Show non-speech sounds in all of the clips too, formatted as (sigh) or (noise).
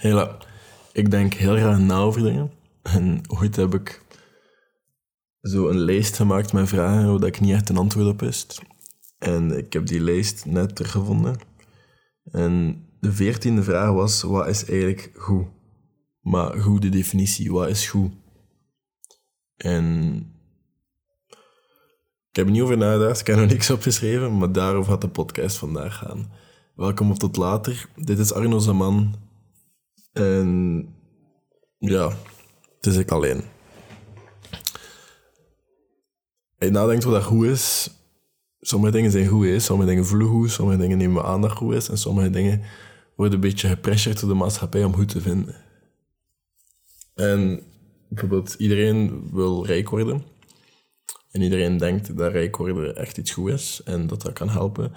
Hela, ik denk heel graag na over dingen. En ooit heb ik zo een lijst gemaakt met vragen waar ik niet echt een antwoord op wist. En ik heb die lijst net teruggevonden. En de veertiende vraag was, wat is eigenlijk goed? Maar goed, de definitie, wat is goed? En ik heb er niet over nagedacht, ik heb er nog niks opgeschreven, maar daarover gaat de podcast vandaag gaan. Welkom op tot later. Dit is Arno Zaman. En ja, het is ik alleen. Je nadenkt wat dat goed is, sommige dingen zijn goed, sommige dingen voelen goed, sommige dingen nemen we aandacht goed is, en sommige dingen worden een beetje gepressured door de maatschappij om goed te vinden. En bijvoorbeeld, iedereen wil rijk worden. En iedereen denkt dat rijk worden echt iets goed is en dat dat kan helpen.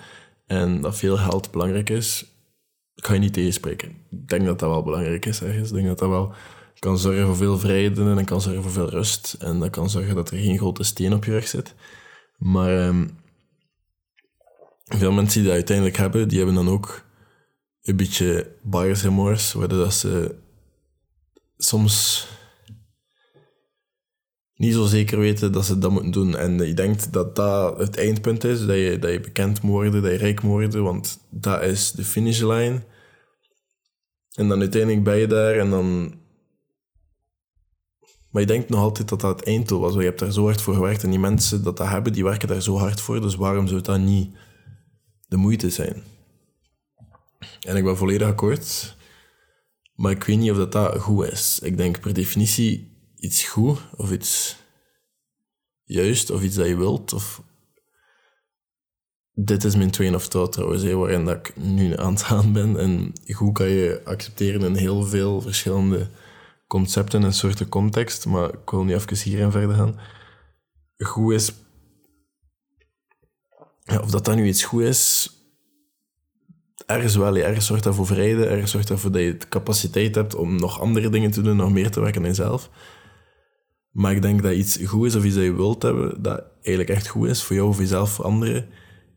En dat veel geld belangrijk is, kan je niet tegenspreken. Ik denk dat dat wel belangrijk is ergens. Ik denk dat dat wel kan zorgen voor veel vrijheid en kan zorgen voor veel rust. En dat kan zorgen dat er geen grote steen op je rug zit. Maar ehm, veel mensen die dat uiteindelijk hebben, die hebben dan ook een beetje buyer's remorse, waardoor dat ze soms niet zo zeker weten dat ze dat moeten doen. En je denkt dat dat het eindpunt is, dat je, dat je bekend moet worden, dat je rijk moet worden, want dat is de finishlijn. En dan uiteindelijk ben je daar en dan... Maar je denkt nog altijd dat dat het einddoel was, je hebt daar zo hard voor gewerkt en die mensen dat dat hebben, die werken daar zo hard voor, dus waarom zou dat niet de moeite zijn? En ik ben volledig akkoord, maar ik weet niet of dat, dat goed is. Ik denk per definitie iets goed of iets juist of iets dat je wilt. Of... Dit is mijn train of thought trouwens, waarin dat ik nu aan het gaan ben. En goed kan je accepteren in heel veel verschillende concepten en soorten context, maar ik wil nu even hierin verder gaan. Goed is... Ja, of dat dan nu iets goed is, ergens wel. Ergens zorgt dat voor vrijheid, ergens zorgt dat voor dat je de capaciteit hebt om nog andere dingen te doen, nog meer te werken aan jezelf. Maar ik denk dat iets goed is of iets dat je wilt hebben, dat eigenlijk echt goed is voor jou of jezelf, voor anderen,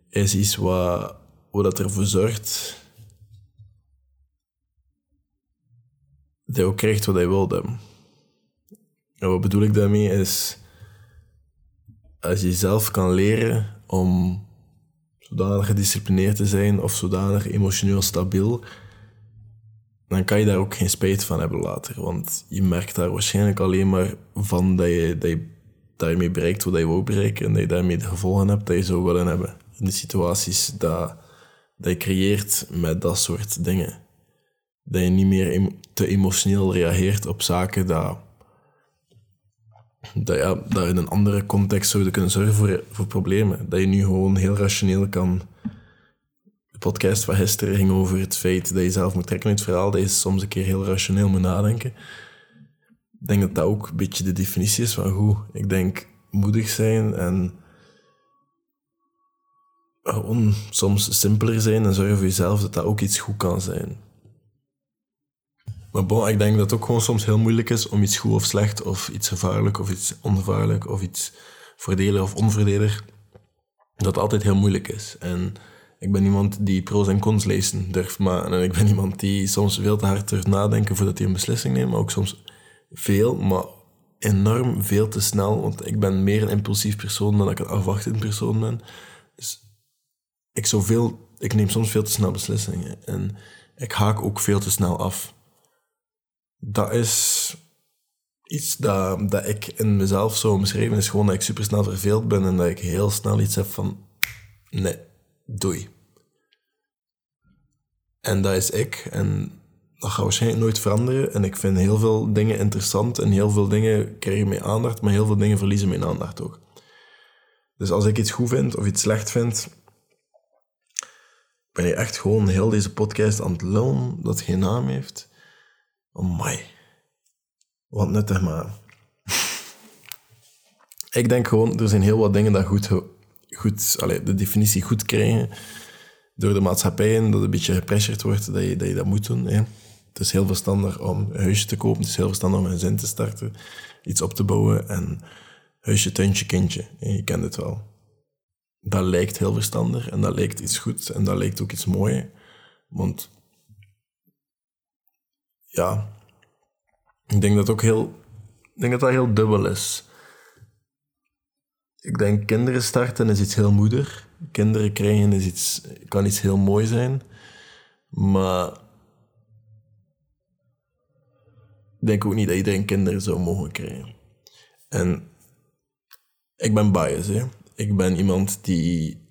is iets wat, wat dat ervoor zorgt dat je ook krijgt wat wilt hebben. En wat bedoel ik daarmee is, als je zelf kan leren om zodanig gedisciplineerd te zijn of zodanig emotioneel stabiel, dan kan je daar ook geen spijt van hebben later. Want je merkt daar waarschijnlijk alleen maar van dat je, dat je daarmee bereikt wat je wou bereiken en dat je daarmee de gevolgen hebt dat je zou willen hebben. In de situaties dat, dat je creëert met dat soort dingen. Dat je niet meer te emotioneel reageert op zaken dat, dat, ja, dat in een andere context zouden kunnen zorgen voor, problemen. Dat je nu gewoon heel rationeel kan de podcast van gisteren ging over het feit dat je zelf moet trekken uit het verhaal, dat soms een keer heel rationeel moet nadenken. Ik denk dat dat ook een beetje de definitie is van hoe. Ik denk moedig zijn en gewoon soms simpeler zijn en zorgen voor jezelf dat dat ook iets goed kan zijn. Maar bon, ik denk dat het ook gewoon soms heel moeilijk is om iets goed of slecht, of iets gevaarlijk of iets ongevaarlijk, of iets voordelig of onvoordelig, dat altijd heel moeilijk is. En ik ben iemand die pro's en cons lezen durft maken. En ik ben iemand die soms veel te hard durft nadenken voordat hij een beslissing neemt. Maar ook soms veel, maar enorm veel te snel. Want ik ben meer een impulsief persoon dan ik een afwachtend persoon ben. Dus ik, veel, ik neem soms veel te snel beslissingen. En ik haak ook veel te snel af. Dat is iets dat, dat ik in mezelf zo omschreven is gewoon dat ik super snel verveeld ben en dat ik heel snel iets heb van nee, doei. En dat is ik. En dat gaat waarschijnlijk nooit veranderen. En ik vind heel veel dingen interessant en heel veel dingen krijgen mijn aandacht, maar heel veel dingen verliezen mijn aandacht ook. Dus als ik iets goed vind of iets slecht vind, ben je echt gewoon heel deze podcast aan het lullen dat geen naam heeft. Oh my. Wat nuttig maar. (laughs) ik denk gewoon, er zijn heel wat dingen dat goed goed, allez, de definitie goed krijgen door de maatschappij en dat een beetje gepressured wordt dat je dat, moet doen. Het is heel verstandig om een huisje te kopen, het is heel verstandig om een zin te starten, iets op te bouwen en huisje, tuintje, kindje. Je kent het wel. Dat lijkt heel verstandig en dat lijkt iets goed en dat lijkt ook iets moois. Want ja, ik denk dat ook heel, ik denk dat dat heel dubbel is. Ik denk kinderen starten is iets heel moeder. Kinderen krijgen is iets, kan iets heel mooi zijn. Maar ik denk ook niet dat iedereen kinderen zou mogen krijgen. En ik ben biased. Hè. Ik ben iemand die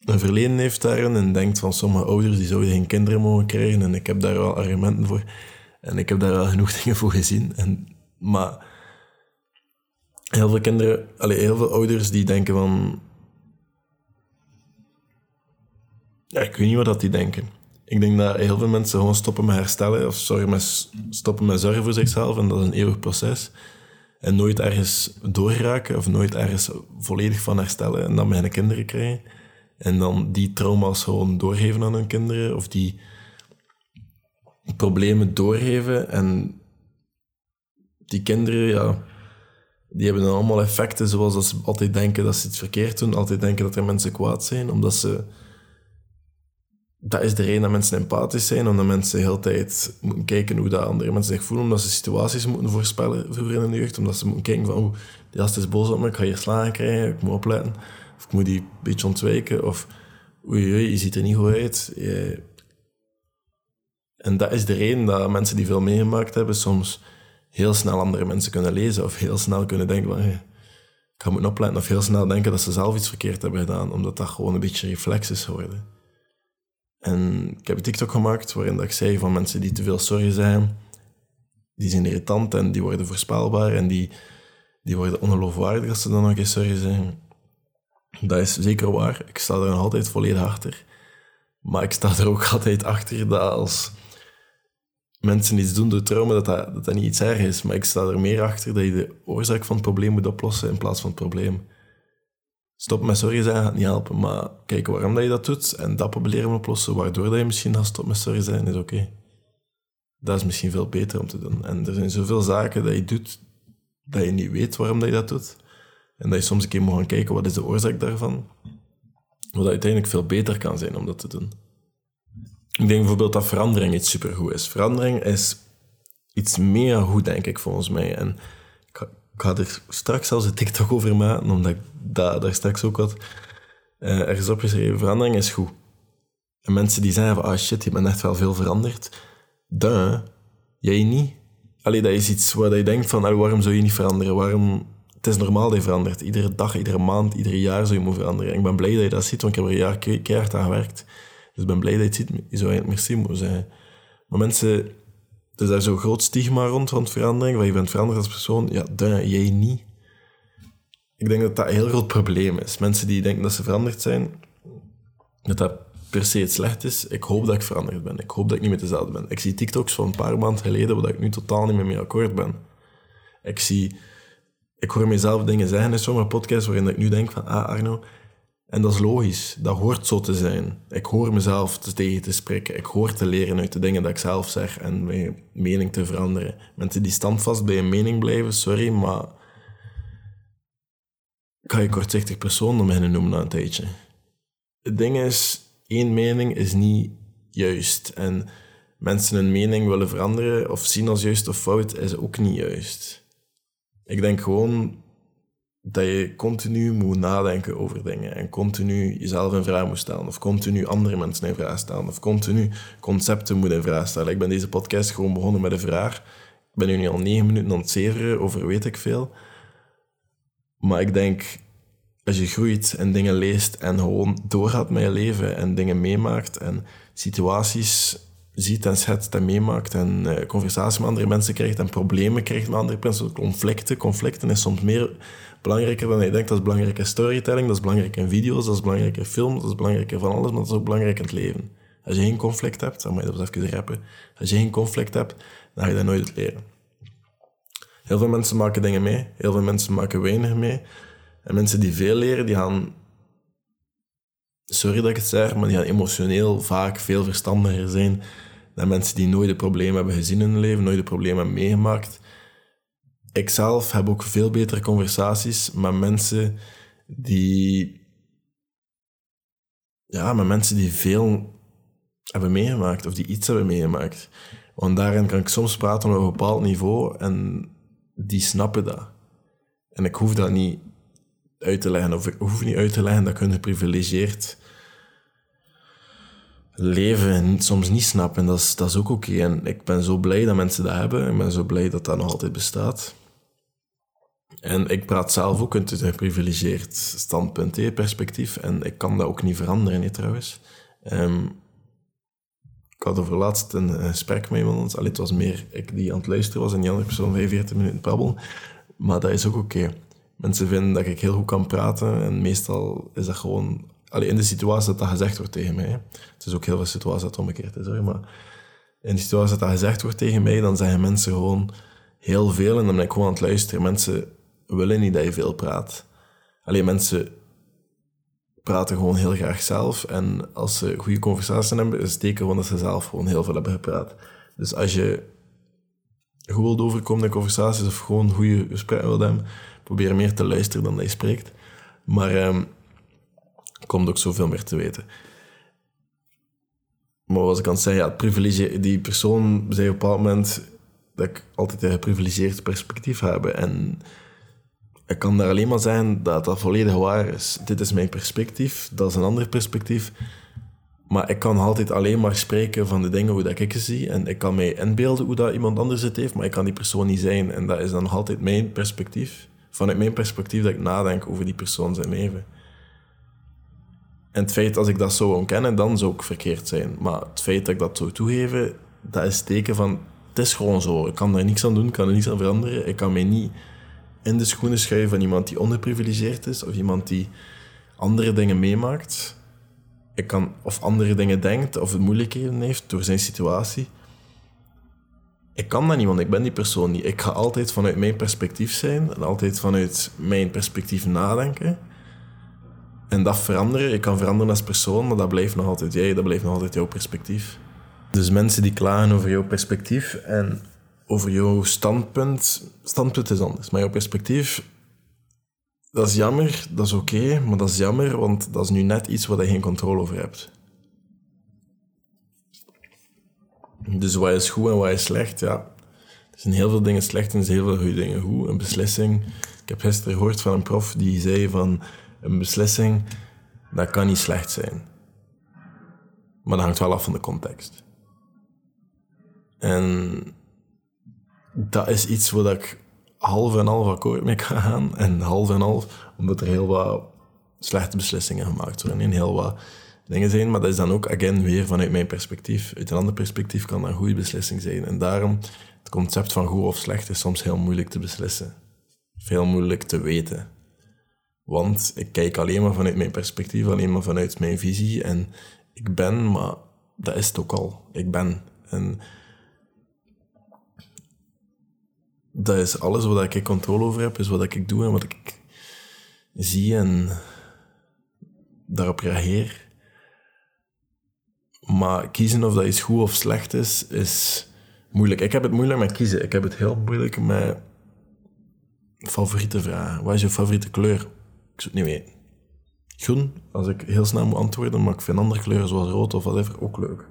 een verleden heeft daarin en denkt van sommige ouders die zouden geen kinderen mogen krijgen. En ik heb daar wel argumenten voor. En ik heb daar wel genoeg (laughs) dingen voor gezien. En, maar heel veel kinderen, veel ouders die denken van... Ja, ik weet niet wat dat die denken. Ik denk dat heel veel mensen gewoon stoppen met herstellen of zorgen met, stoppen met zorgen voor zichzelf. En dat is een eeuwig proces. En nooit ergens doorraken of nooit ergens volledig van herstellen. En dan beginnen kinderen krijgen. En dan die trauma's gewoon doorgeven aan hun kinderen. Of die problemen doorgeven. En die kinderen, ja, die hebben dan allemaal effecten. Zoals dat ze altijd denken dat ze iets verkeerd doen. Altijd denken dat er mensen kwaad zijn. Omdat ze dat is de reden dat mensen empathisch zijn, omdat mensen de hele tijd moeten kijken hoe dat andere mensen zich voelen, omdat ze situaties moeten voorspellen vroeger in de jeugd, omdat ze moeten kijken van, oh, die gast is boos op me, ik ga hier slagen krijgen, ik moet opletten, of ik moet die een beetje ontwijken, of oei, oei je ziet er niet goed uit. En dat is de reden dat mensen die veel meegemaakt hebben, soms heel snel andere mensen kunnen lezen, of heel snel kunnen denken van, ik ga moeten opletten, of heel snel denken dat ze zelf iets verkeerd hebben gedaan, omdat dat gewoon een beetje reflex is geworden. En ik heb een TikTok gemaakt waarin dat ik zei van mensen die te veel sorry zijn, die zijn irritant en die worden voorspelbaar en die, die worden ongeloofwaardig als ze dan nog eens sorry zijn. Dat is zeker waar. Ik sta er nog altijd volledig achter. Maar ik sta er ook (laughs) altijd achter dat als mensen iets doen door trauma, dat dat, dat dat niet iets erg is. Maar ik sta er meer achter dat je de oorzaak van het probleem moet oplossen in plaats van het probleem. Stop met sorry zeggen gaat niet helpen, maar kijken waarom dat je dat doet en dat proberen oplossen, waardoor dat je misschien gaat stoppen met sorry zijn, is oké. Dat is misschien veel beter om te doen. En er zijn zoveel zaken dat je doet dat je niet weet waarom dat je dat doet. En dat je soms een keer moet gaan kijken wat is de oorzaak daarvan. Wat uiteindelijk veel beter kan zijn om dat te doen. Ik denk bijvoorbeeld dat verandering iets supergoed is. Verandering is iets meer goed, denk ik, volgens mij. En ik ga er straks zelfs een TikTok over maken, omdat ik daar straks ook had uh, ergens opgeschreven. Verandering is goed. En mensen die zeggen van, ah shit, je bent echt wel veel veranderd. Duh, jij niet. Allee, dat is iets waar je denkt van, waarom zou je niet veranderen? Waarom... Het is normaal dat je verandert. Iedere dag, iedere maand, ieder jaar zou je moeten veranderen. En ik ben blij dat je dat ziet, want ik heb er een jaar keihard aan gewerkt. Dus ik ben blij dat je het ziet. Je zou eigenlijk merci moeten zeggen. Maar mensen daar is zo'n groot stigma rond, rond verandering, waar je bent veranderd als persoon. Ja, duh, jij niet. Ik denk dat dat een heel groot probleem is. Mensen die denken dat ze veranderd zijn, dat dat per se het slecht is. Ik hoop dat ik veranderd ben. Ik hoop dat ik niet meer dezelfde ben. Ik zie TikToks van een paar maanden geleden waar ik nu totaal niet meer mee akkoord ben. Ik zie... Ik hoor mezelf dingen zeggen in sommige podcasts waarin ik nu denk van, ah Arno, en dat is logisch. Dat hoort zo te zijn. Ik hoor mezelf te tegen te spreken. Ik hoor te leren uit de dingen dat ik zelf zeg en mijn mening te veranderen. Mensen die standvast bij een mening blijven, sorry, maar ga je kortzichtig persoon om hen noemen na een tijdje. Het ding is, één mening is niet juist. En mensen hun mening willen veranderen of zien als juist of fout, is ook niet juist. Ik denk gewoon dat je continu moet nadenken over dingen en continu jezelf in vraag moet stellen of continu andere mensen in vraag stellen of continu concepten moet in vraag stellen. Ik ben deze podcast gewoon begonnen met een vraag. Ik ben nu al negen minuten aan het zeveren over weet ik veel. Maar ik denk, als je groeit en dingen leest en gewoon doorgaat met je leven en dingen meemaakt en situaties ziet en schetst en meemaakt en uh, conversatie met andere mensen krijgt en problemen krijgt met andere mensen, conflicten. Conflicten is soms meer belangrijker dan je denkt. Dat is belangrijk in storytelling, dat is belangrijk in video's, dat is belangrijk in films, dat is belangrijk van alles, maar dat is ook belangrijk in het leven. Als je geen conflict hebt, dan moet je dat even. Als je geen conflict hebt, dan ga je dat nooit leren. Heel veel mensen maken dingen mee, heel veel mensen maken weinig mee. En mensen die veel leren, die gaan sorry dat ik het zeg, maar die gaan emotioneel vaak veel verstandiger zijn dan mensen die nooit een probleem hebben gezien in hun leven, nooit een probleem hebben meegemaakt. Ik zelf heb ook veel betere conversaties met mensen die... Ja, met mensen die veel hebben meegemaakt of die iets hebben meegemaakt. Want daarin kan ik soms praten op een bepaald niveau en die snappen dat. En ik hoef dat niet uit te leggen, of ik hoef niet uit te leggen dat ik een geprivilegeerd leven soms niet snap. En dat is, dat is ook oké. En ik ben zo blij dat mensen dat hebben. Ik ben zo blij dat dat nog altijd bestaat. En ik praat zelf ook uit een geprivilegeerd standpunt, perspectief. En ik kan dat ook niet veranderen, nee, trouwens. Um, ik had over laatst een, gesprek met iemand. Allee, het was meer ik die aan het luisteren was en die andere persoon 45 minuten babbelen. Maar dat is ook oké. Mensen vinden dat ik heel goed kan praten. En meestal is dat gewoon... Allee, in de situatie dat dat gezegd wordt tegen mij. Het is ook heel veel situaties dat omgekeerd is, hoor. Maar in de situatie dat dat gezegd wordt tegen mij, dan zeggen mensen gewoon heel veel. En dan ben ik gewoon aan het luisteren. Mensen willen niet dat je veel praat. Alleen mensen praten gewoon heel graag zelf. En als ze goede conversaties hebben, is het teken gewoon dat ze zelf gewoon heel veel hebben gepraat. Dus als je goed wilt overkomen in conversaties of gewoon goede gesprekken wilt hebben, probeer meer te luisteren dan dat je spreekt. Maar um, komt ook zoveel meer te weten. Maar wat ik aan het zeggen, ja, privilege, die persoon zei op een bepaald moment dat ik altijd een geprivilegeerd perspectief heb. En ik kan daar alleen maar zeggen dat dat volledig waar is. Dit is mijn perspectief, dat is een ander perspectief. Maar ik kan altijd alleen maar spreken van de dingen hoe dat ik ze zie. En ik kan mij inbeelden hoe dat iemand anders het heeft, maar ik kan die persoon niet zijn. En dat is dan nog altijd mijn perspectief. Vanuit mijn perspectief dat ik nadenk over die persoon zijn leven. En het feit dat ik dat zo ontkennen, dan zou ik verkeerd zijn. Maar het feit dat ik dat zou toegeven, dat is teken van... Het is gewoon zo. Ik kan daar niks aan doen, ik kan er niets aan veranderen. Ik kan mij niet in de schoenen schuiven van iemand die onderprivilegeerd is of iemand die andere dingen meemaakt. Ik kan, of andere dingen denkt of het moeilijkheden heeft door zijn situatie. Ik kan dat niet, want ik ben die persoon niet. Ik ga altijd vanuit mijn perspectief zijn en altijd vanuit mijn perspectief nadenken. En dat veranderen. Ik kan veranderen als persoon, maar dat blijft nog altijd jij, dat blijft nog altijd jouw perspectief. Dus mensen die klagen over jouw perspectief en over jouw standpunt. Standpunt is anders, maar jouw perspectief. Dat is jammer, dat is oké, maar dat is jammer, want dat is nu net iets waar je geen controle over hebt. Dus wat is goed en wat is slecht? Ja, er zijn heel veel dingen slecht en er zijn heel veel goede dingen goed. Een beslissing. Ik heb gisteren gehoord van een prof die zei van een beslissing, dat kan niet slecht zijn. Maar dat hangt wel af van de context. En dat is iets waar ik half en half akkoord mee kan gaan. En half en half, omdat er heel wat slechte beslissingen gemaakt worden. En heel wat dingen zijn. Maar dat is dan ook, again, weer vanuit mijn perspectief. Uit een ander perspectief kan dat een goede beslissing zijn. En daarom, het concept van goed of slecht is soms heel moeilijk te beslissen. Veel moeilijk te weten. Want ik kijk alleen maar vanuit mijn perspectief, alleen maar vanuit mijn visie. En ik ben, maar dat is het ook al. Ik ben. En dat is alles wat ik controle over heb, is wat ik doe en wat ik zie en daarop reageer. Maar kiezen of dat iets goed of slecht is, is moeilijk. Ik heb het moeilijk met kiezen. Ik heb het heel moeilijk met favoriete vragen. Wat is je favoriete kleur? Ik zou niet weten. Groen, als ik heel snel moet antwoorden, maar ik vind andere kleuren zoals rood of whatever ook leuk.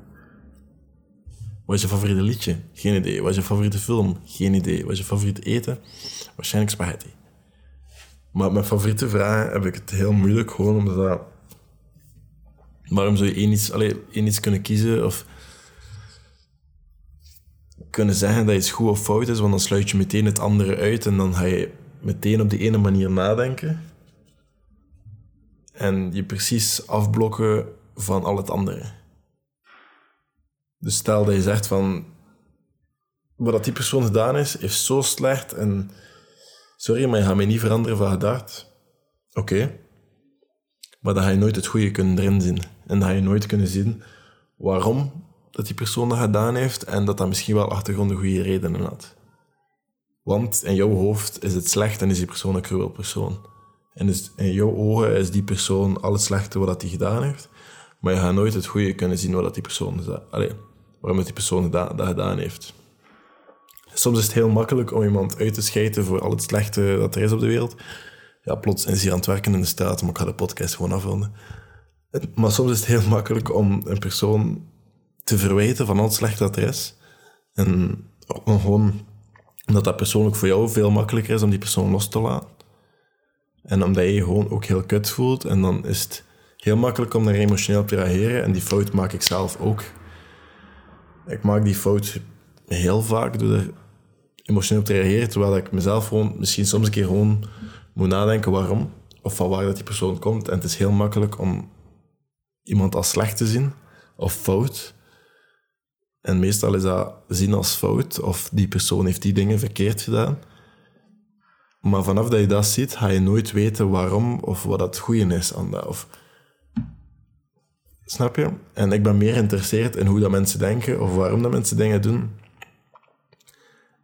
Wat is je favoriete liedje? Geen idee. Wat is je favoriete film? Geen idee. Wat is je favoriete eten? Waarschijnlijk spaghetti. Maar met favoriete vragen heb ik het heel moeilijk, gewoon omdat dat... Waarom zou je één iets, allez, één iets kunnen kiezen of kunnen zeggen dat iets goed of fout is, want dan sluit je meteen het andere uit en dan ga je meteen op die ene manier nadenken en je precies afblokken van al het andere. Dus stel dat je zegt van... Wat die persoon gedaan is, is zo slecht en... Sorry, maar je gaat mij niet veranderen van gedacht. Oké. Maar dan ga je nooit het goede kunnen erin zien. En dan ga je nooit kunnen zien waarom dat die persoon dat gedaan heeft en dat dat misschien wel achtergrond goede redenen had. Want in jouw hoofd is het slecht en is die persoon een cruel persoon. En is, in jouw ogen is die persoon al het slechte wat hij gedaan heeft. Maar je gaat nooit het goede kunnen zien wat die persoon Allee, waarom die persoon dat, dat gedaan heeft. Soms is het heel makkelijk om iemand uit te scheiden voor al het slechte dat er is op de wereld. Ja, plots is hij aan het werken in de straat, maar ik ga de podcast gewoon afronden. Maar soms is het heel makkelijk om een persoon te verwijten van al het slechte dat er is. En gewoon omdat dat persoonlijk voor jou veel makkelijker is om die persoon los te laten. En omdat je je gewoon ook heel kut voelt. En dan is het heel makkelijk om daar emotioneel op te reageren. En die fout maak ik zelf ook. Ik maak die fout heel vaak door er emotioneel op te reageren. Terwijl ik mezelf gewoon misschien soms een keer gewoon moet nadenken waarom. Of van waar dat die persoon komt. En het is heel makkelijk om iemand als slecht te zien. Of fout. En meestal is dat zien als fout. Of die persoon heeft die dingen verkeerd gedaan. Maar vanaf dat je dat ziet, ga je nooit weten waarom of wat het goede is aan dat. Of, snap je? En ik ben meer geïnteresseerd in hoe dat mensen denken of waarom dat mensen dingen doen.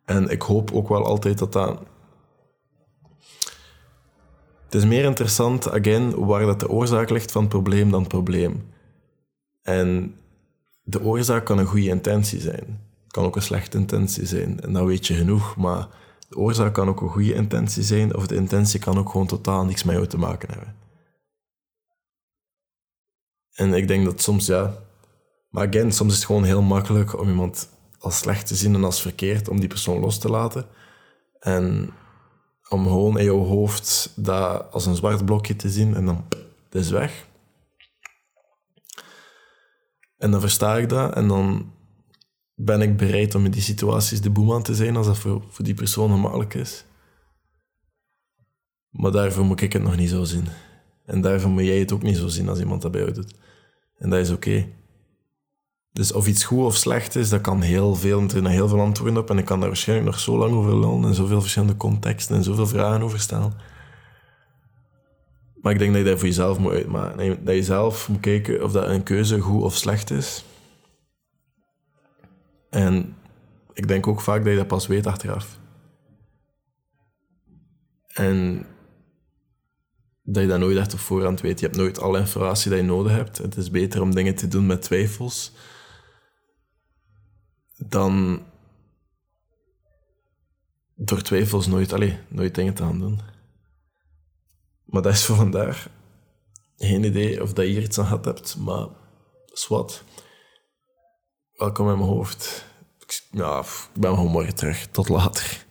En ik hoop ook wel altijd dat dat. Het is meer interessant, again, waar dat de oorzaak ligt van het probleem dan het probleem. En de oorzaak kan een goede intentie zijn. kan ook een slechte intentie zijn. En dat weet je genoeg, maar de oorzaak kan ook een goede intentie zijn, of de intentie kan ook gewoon totaal niks met jou te maken hebben. En ik denk dat soms, ja... Maar again, soms is het gewoon heel makkelijk om iemand als slecht te zien en als verkeerd, om die persoon los te laten. En om gewoon in jouw hoofd dat als een zwart blokje te zien en dan, het is weg. En dan versta ik dat en dan ben ik bereid om in die situaties de boeman te zijn als dat voor, voor die persoon gemakkelijk is. Maar daarvoor moet ik het nog niet zo zien. En daarvoor moet jij het ook niet zo zien als iemand dat bij jou doet. En dat is oké. Dus of iets goed of slecht is, dat kan heel veel, er zijn heel veel antwoorden op. En ik kan daar waarschijnlijk nog zo lang over lullen en zoveel verschillende contexten en zoveel vragen over stellen. Maar ik denk dat je dat voor jezelf moet uitmaken. Dat je zelf moet kijken of dat een keuze goed of slecht is. En ik denk ook vaak dat je dat pas weet achteraf. En dat je dat nooit echt op voorhand weet. Je hebt nooit alle informatie die je nodig hebt. Het is beter om dingen te doen met twijfels dan door twijfels nooit, allez, nooit dingen te gaan doen. Maar dat is voor vandaag. Geen idee of dat je hier iets aan gehad hebt, maar wat. Welkom in mijn hoofd. Ja, ik ben gewoon morgen terug. Tot later.